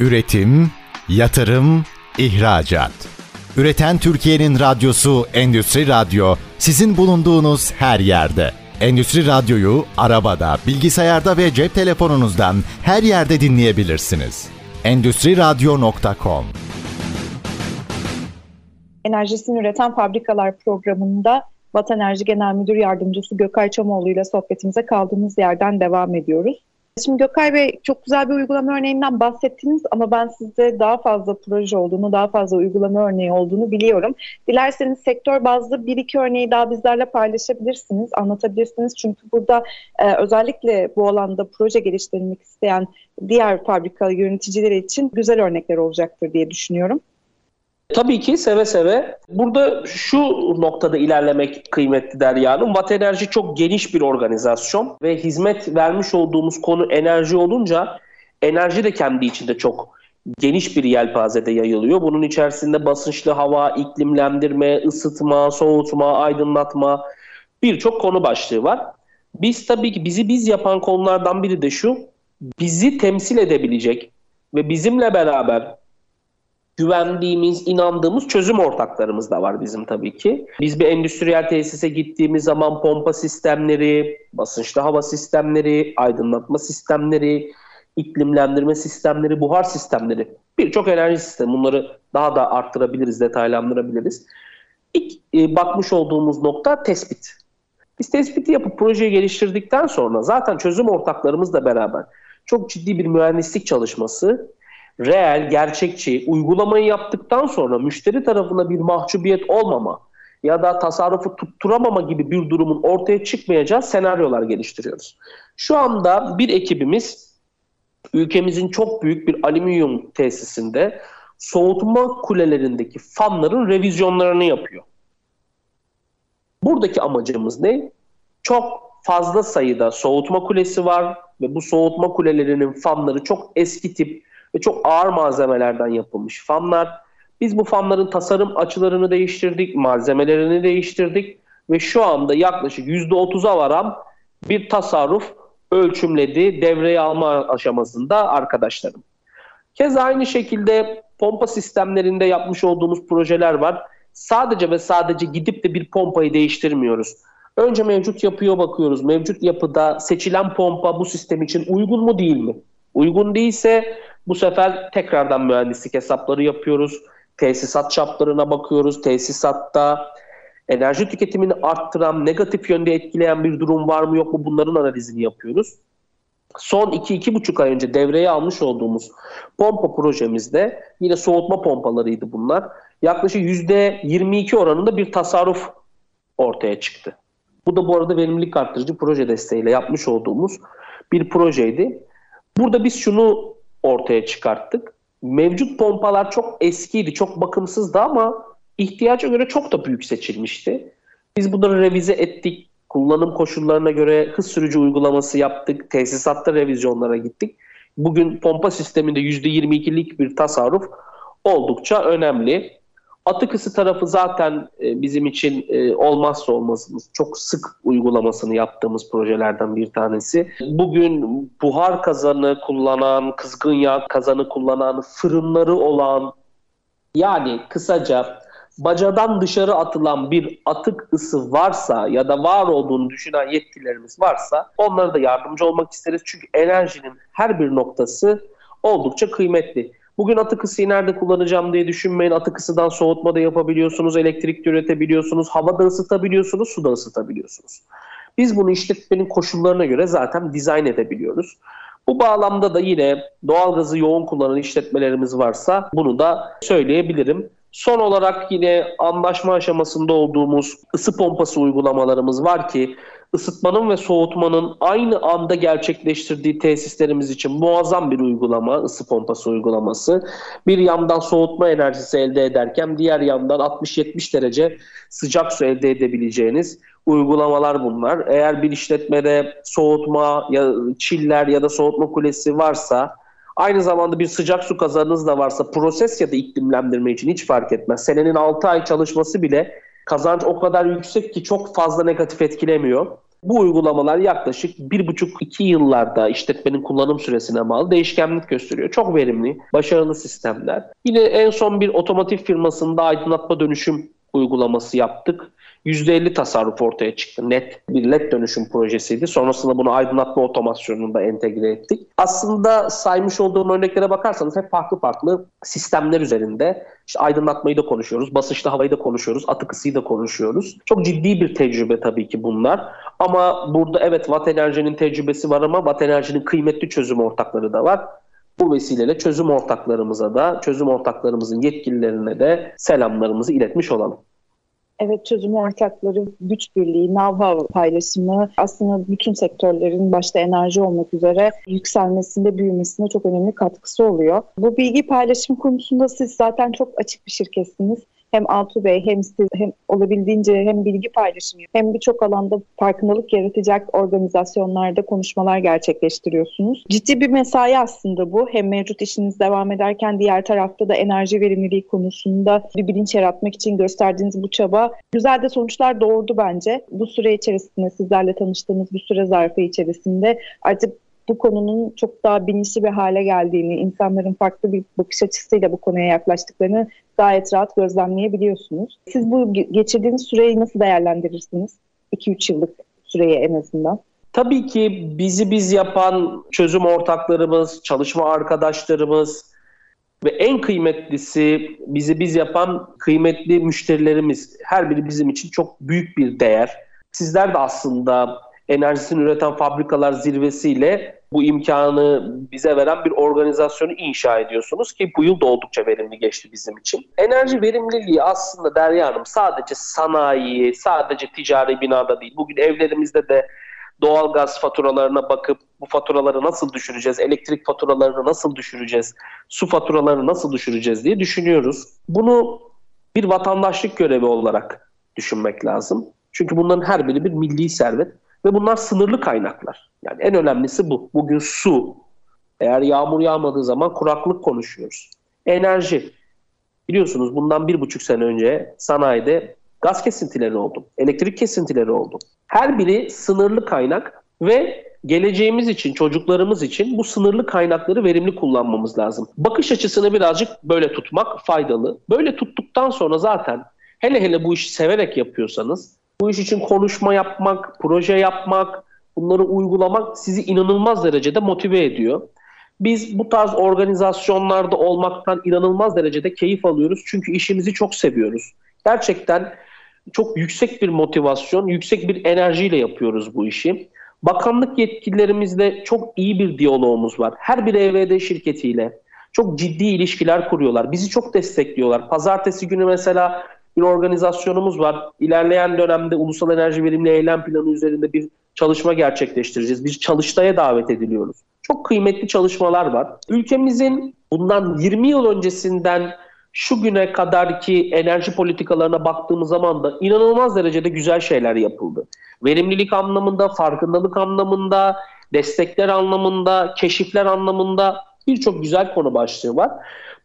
Üretim, yatırım, ihracat. Üreten Türkiye'nin radyosu Endüstri Radyo sizin bulunduğunuz her yerde. Endüstri Radyo'yu arabada, bilgisayarda ve cep telefonunuzdan her yerde dinleyebilirsiniz. Endüstri Radyo.com Enerjisini üreten fabrikalar programında Vat Enerji Genel Müdür Yardımcısı Gökay Çamoğlu ile sohbetimize kaldığımız yerden devam ediyoruz. Şimdi Gökay Bey çok güzel bir uygulama örneğinden bahsettiniz ama ben size daha fazla proje olduğunu, daha fazla uygulama örneği olduğunu biliyorum. Dilerseniz sektör bazlı bir iki örneği daha bizlerle paylaşabilirsiniz, anlatabilirsiniz. Çünkü burada e, özellikle bu alanda proje geliştirmek isteyen diğer fabrika yöneticileri için güzel örnekler olacaktır diye düşünüyorum. Tabii ki seve seve. Burada şu noktada ilerlemek kıymetli Derya Hanım. Watt Enerji çok geniş bir organizasyon ve hizmet vermiş olduğumuz konu enerji olunca enerji de kendi içinde çok geniş bir yelpazede yayılıyor. Bunun içerisinde basınçlı hava, iklimlendirme, ısıtma, soğutma, aydınlatma birçok konu başlığı var. Biz tabii ki bizi biz yapan konulardan biri de şu. Bizi temsil edebilecek ve bizimle beraber güvendiğimiz, inandığımız çözüm ortaklarımız da var bizim tabii ki. Biz bir endüstriyel tesise gittiğimiz zaman pompa sistemleri, basınçlı hava sistemleri, aydınlatma sistemleri, iklimlendirme sistemleri, buhar sistemleri, birçok enerji sistemi bunları daha da arttırabiliriz, detaylandırabiliriz. İlk e, bakmış olduğumuz nokta tespit. Biz tespiti yapıp projeyi geliştirdikten sonra zaten çözüm ortaklarımızla beraber çok ciddi bir mühendislik çalışması reel, gerçekçi uygulamayı yaptıktan sonra müşteri tarafına bir mahcubiyet olmama ya da tasarrufu tutturamama gibi bir durumun ortaya çıkmayacağı senaryolar geliştiriyoruz. Şu anda bir ekibimiz ülkemizin çok büyük bir alüminyum tesisinde soğutma kulelerindeki fanların revizyonlarını yapıyor. Buradaki amacımız ne? Çok fazla sayıda soğutma kulesi var ve bu soğutma kulelerinin fanları çok eski tip ve çok ağır malzemelerden yapılmış fanlar. Biz bu fanların tasarım açılarını değiştirdik, malzemelerini değiştirdik ve şu anda yaklaşık %30'a varan bir tasarruf ölçümledi devreye alma aşamasında arkadaşlarım. Kez aynı şekilde pompa sistemlerinde yapmış olduğumuz projeler var. Sadece ve sadece gidip de bir pompayı değiştirmiyoruz. Önce mevcut yapıya bakıyoruz. Mevcut yapıda seçilen pompa bu sistem için uygun mu değil mi? Uygun değilse bu sefer tekrardan mühendislik hesapları yapıyoruz. Tesisat çaplarına bakıyoruz. Tesisatta enerji tüketimini arttıran, negatif yönde etkileyen bir durum var mı yok mu bunların analizini yapıyoruz. Son 2-2,5 ay önce devreye almış olduğumuz pompa projemizde yine soğutma pompalarıydı bunlar. Yaklaşık %22 oranında bir tasarruf ortaya çıktı. Bu da bu arada verimlilik arttırıcı proje desteğiyle yapmış olduğumuz bir projeydi. Burada biz şunu ortaya çıkarttık. Mevcut pompalar çok eskiydi, çok bakımsızdı ama ihtiyaca göre çok da büyük seçilmişti. Biz bunları revize ettik. Kullanım koşullarına göre hız sürücü uygulaması yaptık. Tesisatta revizyonlara gittik. Bugün pompa sisteminde %22'lik bir tasarruf oldukça önemli. Atık ısı tarafı zaten e, bizim için e, olmazsa olmazımız. Çok sık uygulamasını yaptığımız projelerden bir tanesi. Bugün buhar kazanı kullanan, kızgın yağ kazanı kullanan, fırınları olan yani kısaca bacadan dışarı atılan bir atık ısı varsa ya da var olduğunu düşünen yetkililerimiz varsa onlara da yardımcı olmak isteriz. Çünkü enerjinin her bir noktası oldukça kıymetli. Bugün atık ısıyı nerede kullanacağım diye düşünmeyin. Atık ısıdan soğutma da yapabiliyorsunuz, elektrik de üretebiliyorsunuz, havada ısıtabiliyorsunuz, suda ısıtabiliyorsunuz. Biz bunu işletmenin koşullarına göre zaten dizayn edebiliyoruz. Bu bağlamda da yine doğalgazı yoğun kullanan işletmelerimiz varsa bunu da söyleyebilirim. Son olarak yine anlaşma aşamasında olduğumuz ısı pompası uygulamalarımız var ki ısıtmanın ve soğutmanın aynı anda gerçekleştirdiği tesislerimiz için muazzam bir uygulama, ısı pompası uygulaması. Bir yandan soğutma enerjisi elde ederken diğer yandan 60-70 derece sıcak su elde edebileceğiniz uygulamalar bunlar. Eğer bir işletmede soğutma, ya çiller ya da soğutma kulesi varsa Aynı zamanda bir sıcak su kazanınız da varsa proses ya da iklimlendirme için hiç fark etmez. Senenin 6 ay çalışması bile kazanç o kadar yüksek ki çok fazla negatif etkilemiyor. Bu uygulamalar yaklaşık 1,5-2 yıllarda işletmenin kullanım süresine bağlı değişkenlik gösteriyor. Çok verimli, başarılı sistemler. Yine en son bir otomotiv firmasında aydınlatma dönüşüm uygulaması yaptık. %50 tasarruf ortaya çıktı. Net bir LED dönüşüm projesiydi. Sonrasında bunu aydınlatma otomasyonunda entegre ettik. Aslında saymış olduğum örneklere bakarsanız hep farklı farklı sistemler üzerinde işte aydınlatmayı da konuşuyoruz, basınçlı havayı da konuşuyoruz, atık ısıyı da konuşuyoruz. Çok ciddi bir tecrübe tabii ki bunlar. Ama burada evet Watt Enerji'nin tecrübesi var ama Watt Enerji'nin kıymetli çözüm ortakları da var. Bu vesileyle çözüm ortaklarımıza da, çözüm ortaklarımızın yetkililerine de selamlarımızı iletmiş olalım. Evet çözüm ortakları, güç birliği, know-how paylaşımı aslında bütün sektörlerin başta enerji olmak üzere yükselmesinde, büyümesinde çok önemli katkısı oluyor. Bu bilgi paylaşım konusunda siz zaten çok açık bir şirketsiniz hem Altu Bey hem siz hem olabildiğince hem bilgi paylaşımı hem birçok alanda farkındalık yaratacak organizasyonlarda konuşmalar gerçekleştiriyorsunuz. Ciddi bir mesai aslında bu. Hem mevcut işiniz devam ederken diğer tarafta da enerji verimliliği konusunda bir bilinç yaratmak için gösterdiğiniz bu çaba güzel de sonuçlar doğurdu bence. Bu süre içerisinde sizlerle tanıştığımız bu süre zarfı içerisinde artık bu konunun çok daha bilinçli bir hale geldiğini, insanların farklı bir bakış açısıyla bu konuya yaklaştıklarını gayet rahat gözlemleyebiliyorsunuz. Siz bu geçirdiğiniz süreyi nasıl değerlendirirsiniz? 2-3 yıllık süreyi en azından. Tabii ki bizi biz yapan çözüm ortaklarımız, çalışma arkadaşlarımız ve en kıymetlisi bizi biz yapan kıymetli müşterilerimiz. Her biri bizim için çok büyük bir değer. Sizler de aslında enerjisini üreten fabrikalar zirvesiyle bu imkanı bize veren bir organizasyonu inşa ediyorsunuz ki bu yıl da oldukça verimli geçti bizim için. Enerji verimliliği aslında Derya Hanım sadece sanayi, sadece ticari binada değil. Bugün evlerimizde de doğal gaz faturalarına bakıp bu faturaları nasıl düşüreceğiz, elektrik faturalarını nasıl düşüreceğiz, su faturalarını nasıl düşüreceğiz diye düşünüyoruz. Bunu bir vatandaşlık görevi olarak düşünmek lazım. Çünkü bunların her biri bir milli servet ve bunlar sınırlı kaynaklar. Yani en önemlisi bu. Bugün su. Eğer yağmur yağmadığı zaman kuraklık konuşuyoruz. Enerji. Biliyorsunuz bundan bir buçuk sene önce sanayide gaz kesintileri oldu. Elektrik kesintileri oldu. Her biri sınırlı kaynak ve geleceğimiz için, çocuklarımız için bu sınırlı kaynakları verimli kullanmamız lazım. Bakış açısını birazcık böyle tutmak faydalı. Böyle tuttuktan sonra zaten hele hele bu işi severek yapıyorsanız bu iş için konuşma yapmak, proje yapmak, bunları uygulamak sizi inanılmaz derecede motive ediyor. Biz bu tarz organizasyonlarda olmaktan inanılmaz derecede keyif alıyoruz. Çünkü işimizi çok seviyoruz. Gerçekten çok yüksek bir motivasyon, yüksek bir enerjiyle yapıyoruz bu işi. Bakanlık yetkililerimizle çok iyi bir diyalogumuz var. Her bir EVD şirketiyle çok ciddi ilişkiler kuruyorlar. Bizi çok destekliyorlar. Pazartesi günü mesela bir organizasyonumuz var. İlerleyen dönemde Ulusal Enerji Verimli Eylem Planı üzerinde bir çalışma gerçekleştireceğiz. Bir çalıştaya davet ediliyoruz. çok kıymetli çalışmalar var. Ülkemizin bundan 20 yıl öncesinden şu güne kadarki enerji politikalarına baktığımız zaman da inanılmaz derecede güzel şeyler yapıldı. Verimlilik anlamında, farkındalık anlamında, destekler anlamında, keşifler anlamında birçok güzel konu başlığı var.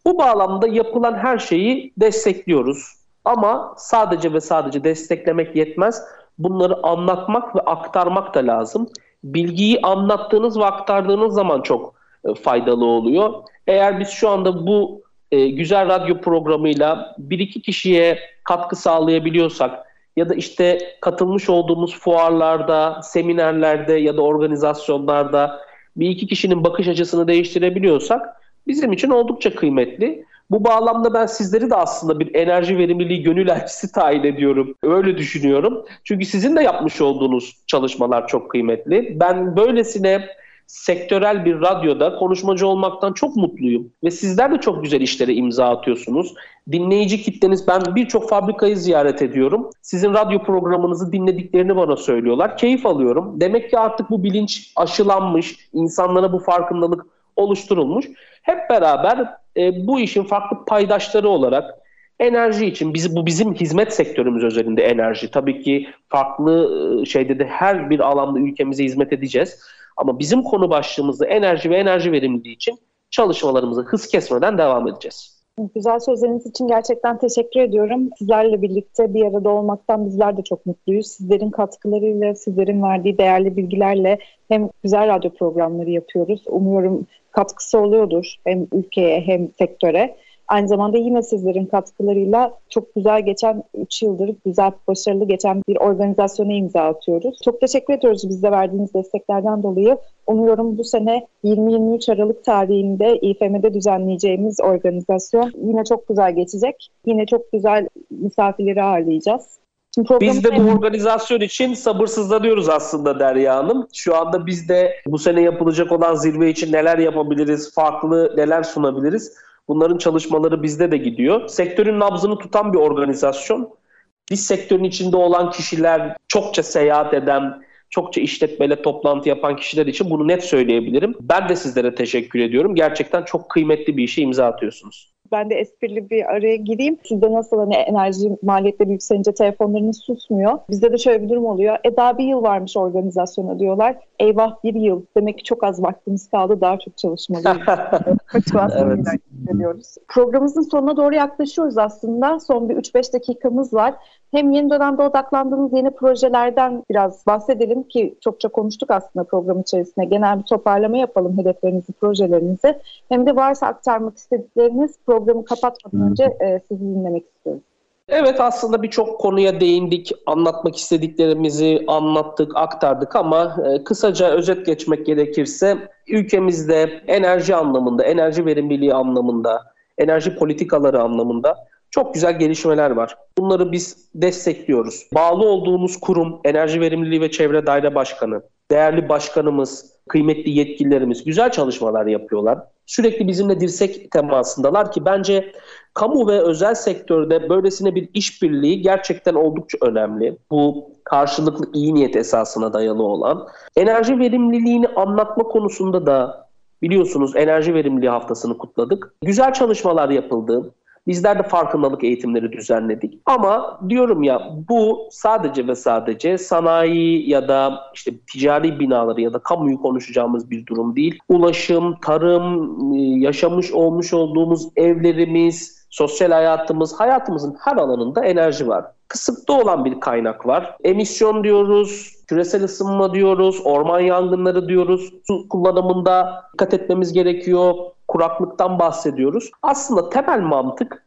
Bu bağlamda yapılan her şeyi destekliyoruz. Ama sadece ve sadece desteklemek yetmez. Bunları anlatmak ve aktarmak da lazım. Bilgiyi anlattığınız ve aktardığınız zaman çok e, faydalı oluyor. Eğer biz şu anda bu e, güzel radyo programıyla bir iki kişiye katkı sağlayabiliyorsak ya da işte katılmış olduğumuz fuarlarda, seminerlerde ya da organizasyonlarda bir iki kişinin bakış açısını değiştirebiliyorsak bizim için oldukça kıymetli. Bu bağlamda ben sizleri de aslında bir enerji verimliliği gönül elçisi tayin ediyorum. Öyle düşünüyorum. Çünkü sizin de yapmış olduğunuz çalışmalar çok kıymetli. Ben böylesine sektörel bir radyoda konuşmacı olmaktan çok mutluyum. Ve sizler de çok güzel işlere imza atıyorsunuz. Dinleyici kitleniz, ben birçok fabrikayı ziyaret ediyorum. Sizin radyo programınızı dinlediklerini bana söylüyorlar. Keyif alıyorum. Demek ki artık bu bilinç aşılanmış, insanlara bu farkındalık oluşturulmuş. Hep beraber e, bu işin farklı paydaşları olarak enerji için biz bu bizim hizmet sektörümüz özelinde enerji. Tabii ki farklı e, şeyde de her bir alanda ülkemize hizmet edeceğiz. Ama bizim konu başlığımızda enerji ve enerji verimliliği için çalışmalarımızı hız kesmeden devam edeceğiz. Güzel sözleriniz için gerçekten teşekkür ediyorum. Sizlerle birlikte bir arada olmaktan bizler de çok mutluyuz. Sizlerin katkılarıyla, sizlerin verdiği değerli bilgilerle hem güzel radyo programları yapıyoruz. Umuyorum katkısı oluyordur hem ülkeye hem sektöre. Aynı zamanda yine sizlerin katkılarıyla çok güzel geçen 3 yıldır güzel, başarılı geçen bir organizasyona imza atıyoruz. Çok teşekkür ediyoruz bize verdiğiniz desteklerden dolayı. Umuyorum bu sene 20-23 Aralık tarihinde İFM'de düzenleyeceğimiz organizasyon yine çok güzel geçecek. Yine çok güzel misafirleri ağırlayacağız. Biz de bu organizasyon için sabırsızlanıyoruz aslında Derya Hanım. Şu anda biz de bu sene yapılacak olan zirve için neler yapabiliriz, farklı neler sunabiliriz Bunların çalışmaları bizde de gidiyor. Sektörün nabzını tutan bir organizasyon. Biz sektörün içinde olan kişiler, çokça seyahat eden, çokça işletmeyle toplantı yapan kişiler için bunu net söyleyebilirim. Ben de sizlere teşekkür ediyorum. Gerçekten çok kıymetli bir işe imza atıyorsunuz. Ben de esprili bir araya gireyim. Sizde nasıl hani enerji maliyetleri yükselince telefonlarınız susmuyor. Bizde de şöyle bir durum oluyor. E daha bir yıl varmış organizasyona diyorlar. Eyvah bir yıl. Demek ki çok az vaktimiz kaldı. Daha çok çalışmalıyız. evet. ediyoruz. Programımızın sonuna doğru yaklaşıyoruz aslında. Son bir 3-5 dakikamız var. Hem yeni dönemde odaklandığımız yeni projelerden biraz bahsedelim ki çokça konuştuk aslında program içerisinde. Genel bir toparlama yapalım hedeflerinizi, projelerinizi. Hem de varsa aktarmak istedikleriniz programı kapatmadan önce e, sizi dinlemek istiyorum. Evet aslında birçok konuya değindik, anlatmak istediklerimizi anlattık, aktardık ama e, kısaca özet geçmek gerekirse ülkemizde enerji anlamında, enerji verimliliği anlamında, enerji politikaları anlamında çok güzel gelişmeler var. Bunları biz destekliyoruz. Bağlı olduğumuz kurum, Enerji Verimliliği ve Çevre Daire Başkanı, değerli başkanımız, kıymetli yetkililerimiz güzel çalışmalar yapıyorlar. Sürekli bizimle dirsek temasındalar ki bence kamu ve özel sektörde böylesine bir işbirliği gerçekten oldukça önemli. Bu karşılıklı iyi niyet esasına dayalı olan. Enerji verimliliğini anlatma konusunda da biliyorsunuz enerji verimliliği haftasını kutladık. Güzel çalışmalar yapıldı. Bizler de farkındalık eğitimleri düzenledik. Ama diyorum ya bu sadece ve sadece sanayi ya da işte ticari binaları ya da kamuyu konuşacağımız bir durum değil. Ulaşım, tarım, yaşamış olmuş olduğumuz evlerimiz, sosyal hayatımız, hayatımızın her alanında enerji var. Kısıtlı olan bir kaynak var. Emisyon diyoruz, küresel ısınma diyoruz, orman yangınları diyoruz. Su kullanımında dikkat etmemiz gerekiyor. Kuraklıktan bahsediyoruz. Aslında temel mantık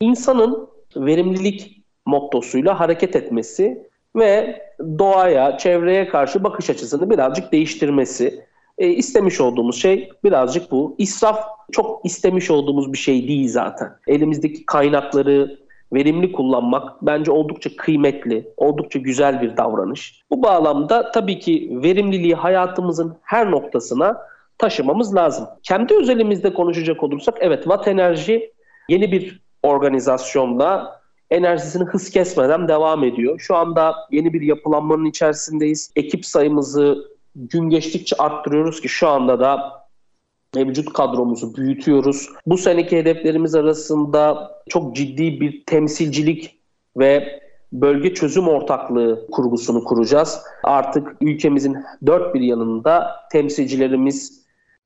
insanın verimlilik mottosuyla hareket etmesi ve doğaya, çevreye karşı bakış açısını birazcık değiştirmesi. E, istemiş olduğumuz şey birazcık bu. İsraf çok istemiş olduğumuz bir şey değil zaten. Elimizdeki kaynakları verimli kullanmak bence oldukça kıymetli, oldukça güzel bir davranış. Bu bağlamda tabii ki verimliliği hayatımızın her noktasına taşımamız lazım. Kendi özelimizde konuşacak olursak evet Watt Enerji yeni bir organizasyonda enerjisini hız kesmeden devam ediyor. Şu anda yeni bir yapılanmanın içerisindeyiz. Ekip sayımızı gün geçtikçe arttırıyoruz ki şu anda da mevcut kadromuzu büyütüyoruz. Bu seneki hedeflerimiz arasında çok ciddi bir temsilcilik ve bölge çözüm ortaklığı kurgusunu kuracağız. Artık ülkemizin dört bir yanında temsilcilerimiz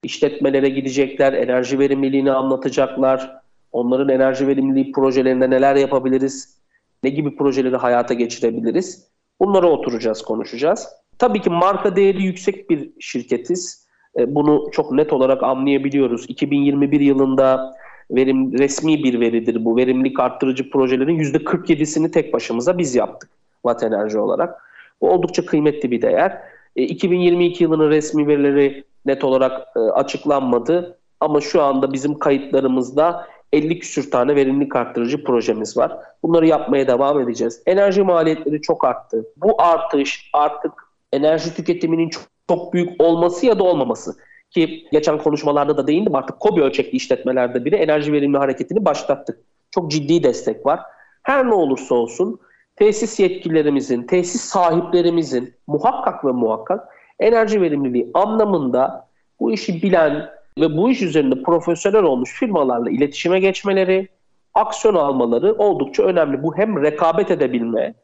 işletmelere gidecekler, enerji verimliliğini anlatacaklar, onların enerji verimliliği projelerinde neler yapabiliriz, ne gibi projeleri hayata geçirebiliriz. Bunlara oturacağız, konuşacağız. Tabii ki marka değeri yüksek bir şirketiz. E, bunu çok net olarak anlayabiliyoruz. 2021 yılında verim resmi bir veridir bu. Verimlilik arttırıcı projelerin %47'sini tek başımıza biz yaptık Watt Enerji olarak. Bu oldukça kıymetli bir değer. 2022 e, yılının resmi verileri net olarak e, açıklanmadı ama şu anda bizim kayıtlarımızda 50 küsür tane verimlilik arttırıcı projemiz var. Bunları yapmaya devam edeceğiz. Enerji maliyetleri çok arttı. Bu artış artık enerji tüketiminin çok, çok büyük olması ya da olmaması ki geçen konuşmalarda da değindim artık KOBİ ölçekli işletmelerde bile enerji verimli hareketini başlattık. Çok ciddi destek var. Her ne olursa olsun tesis yetkililerimizin, tesis sahiplerimizin muhakkak ve muhakkak enerji verimliliği anlamında bu işi bilen ve bu iş üzerinde profesyonel olmuş firmalarla iletişime geçmeleri, aksiyon almaları oldukça önemli. Bu hem rekabet edebilme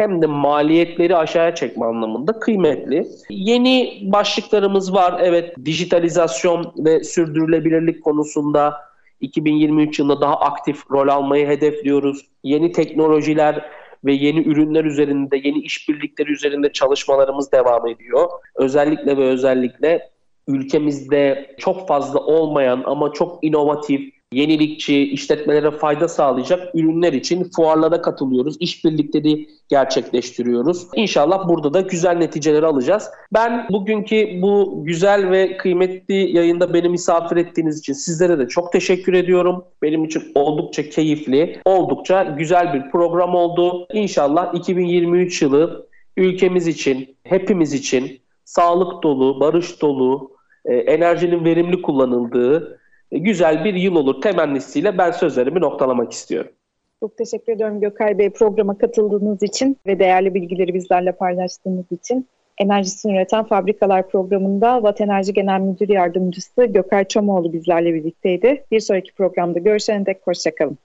hem de maliyetleri aşağıya çekme anlamında kıymetli. Yeni başlıklarımız var. Evet dijitalizasyon ve sürdürülebilirlik konusunda 2023 yılında daha aktif rol almayı hedefliyoruz. Yeni teknolojiler ve yeni ürünler üzerinde, yeni işbirlikleri üzerinde çalışmalarımız devam ediyor. Özellikle ve özellikle ülkemizde çok fazla olmayan ama çok inovatif, yenilikçi, işletmelere fayda sağlayacak ürünler için fuarlara katılıyoruz. İşbirlikleri gerçekleştiriyoruz. İnşallah burada da güzel neticeler alacağız. Ben bugünkü bu güzel ve kıymetli yayında beni misafir ettiğiniz için sizlere de çok teşekkür ediyorum. Benim için oldukça keyifli, oldukça güzel bir program oldu. İnşallah 2023 yılı ülkemiz için, hepimiz için sağlık dolu, barış dolu, e, enerjinin verimli kullanıldığı güzel bir yıl olur temennisiyle ben sözlerimi noktalamak istiyorum. Çok teşekkür ediyorum Gökay Bey programa katıldığınız için ve değerli bilgileri bizlerle paylaştığınız için. Enerjisini üreten fabrikalar programında Vat Enerji Genel Müdür Yardımcısı Gökay Çomoğlu bizlerle birlikteydi. Bir sonraki programda görüşene dek hoşçakalın.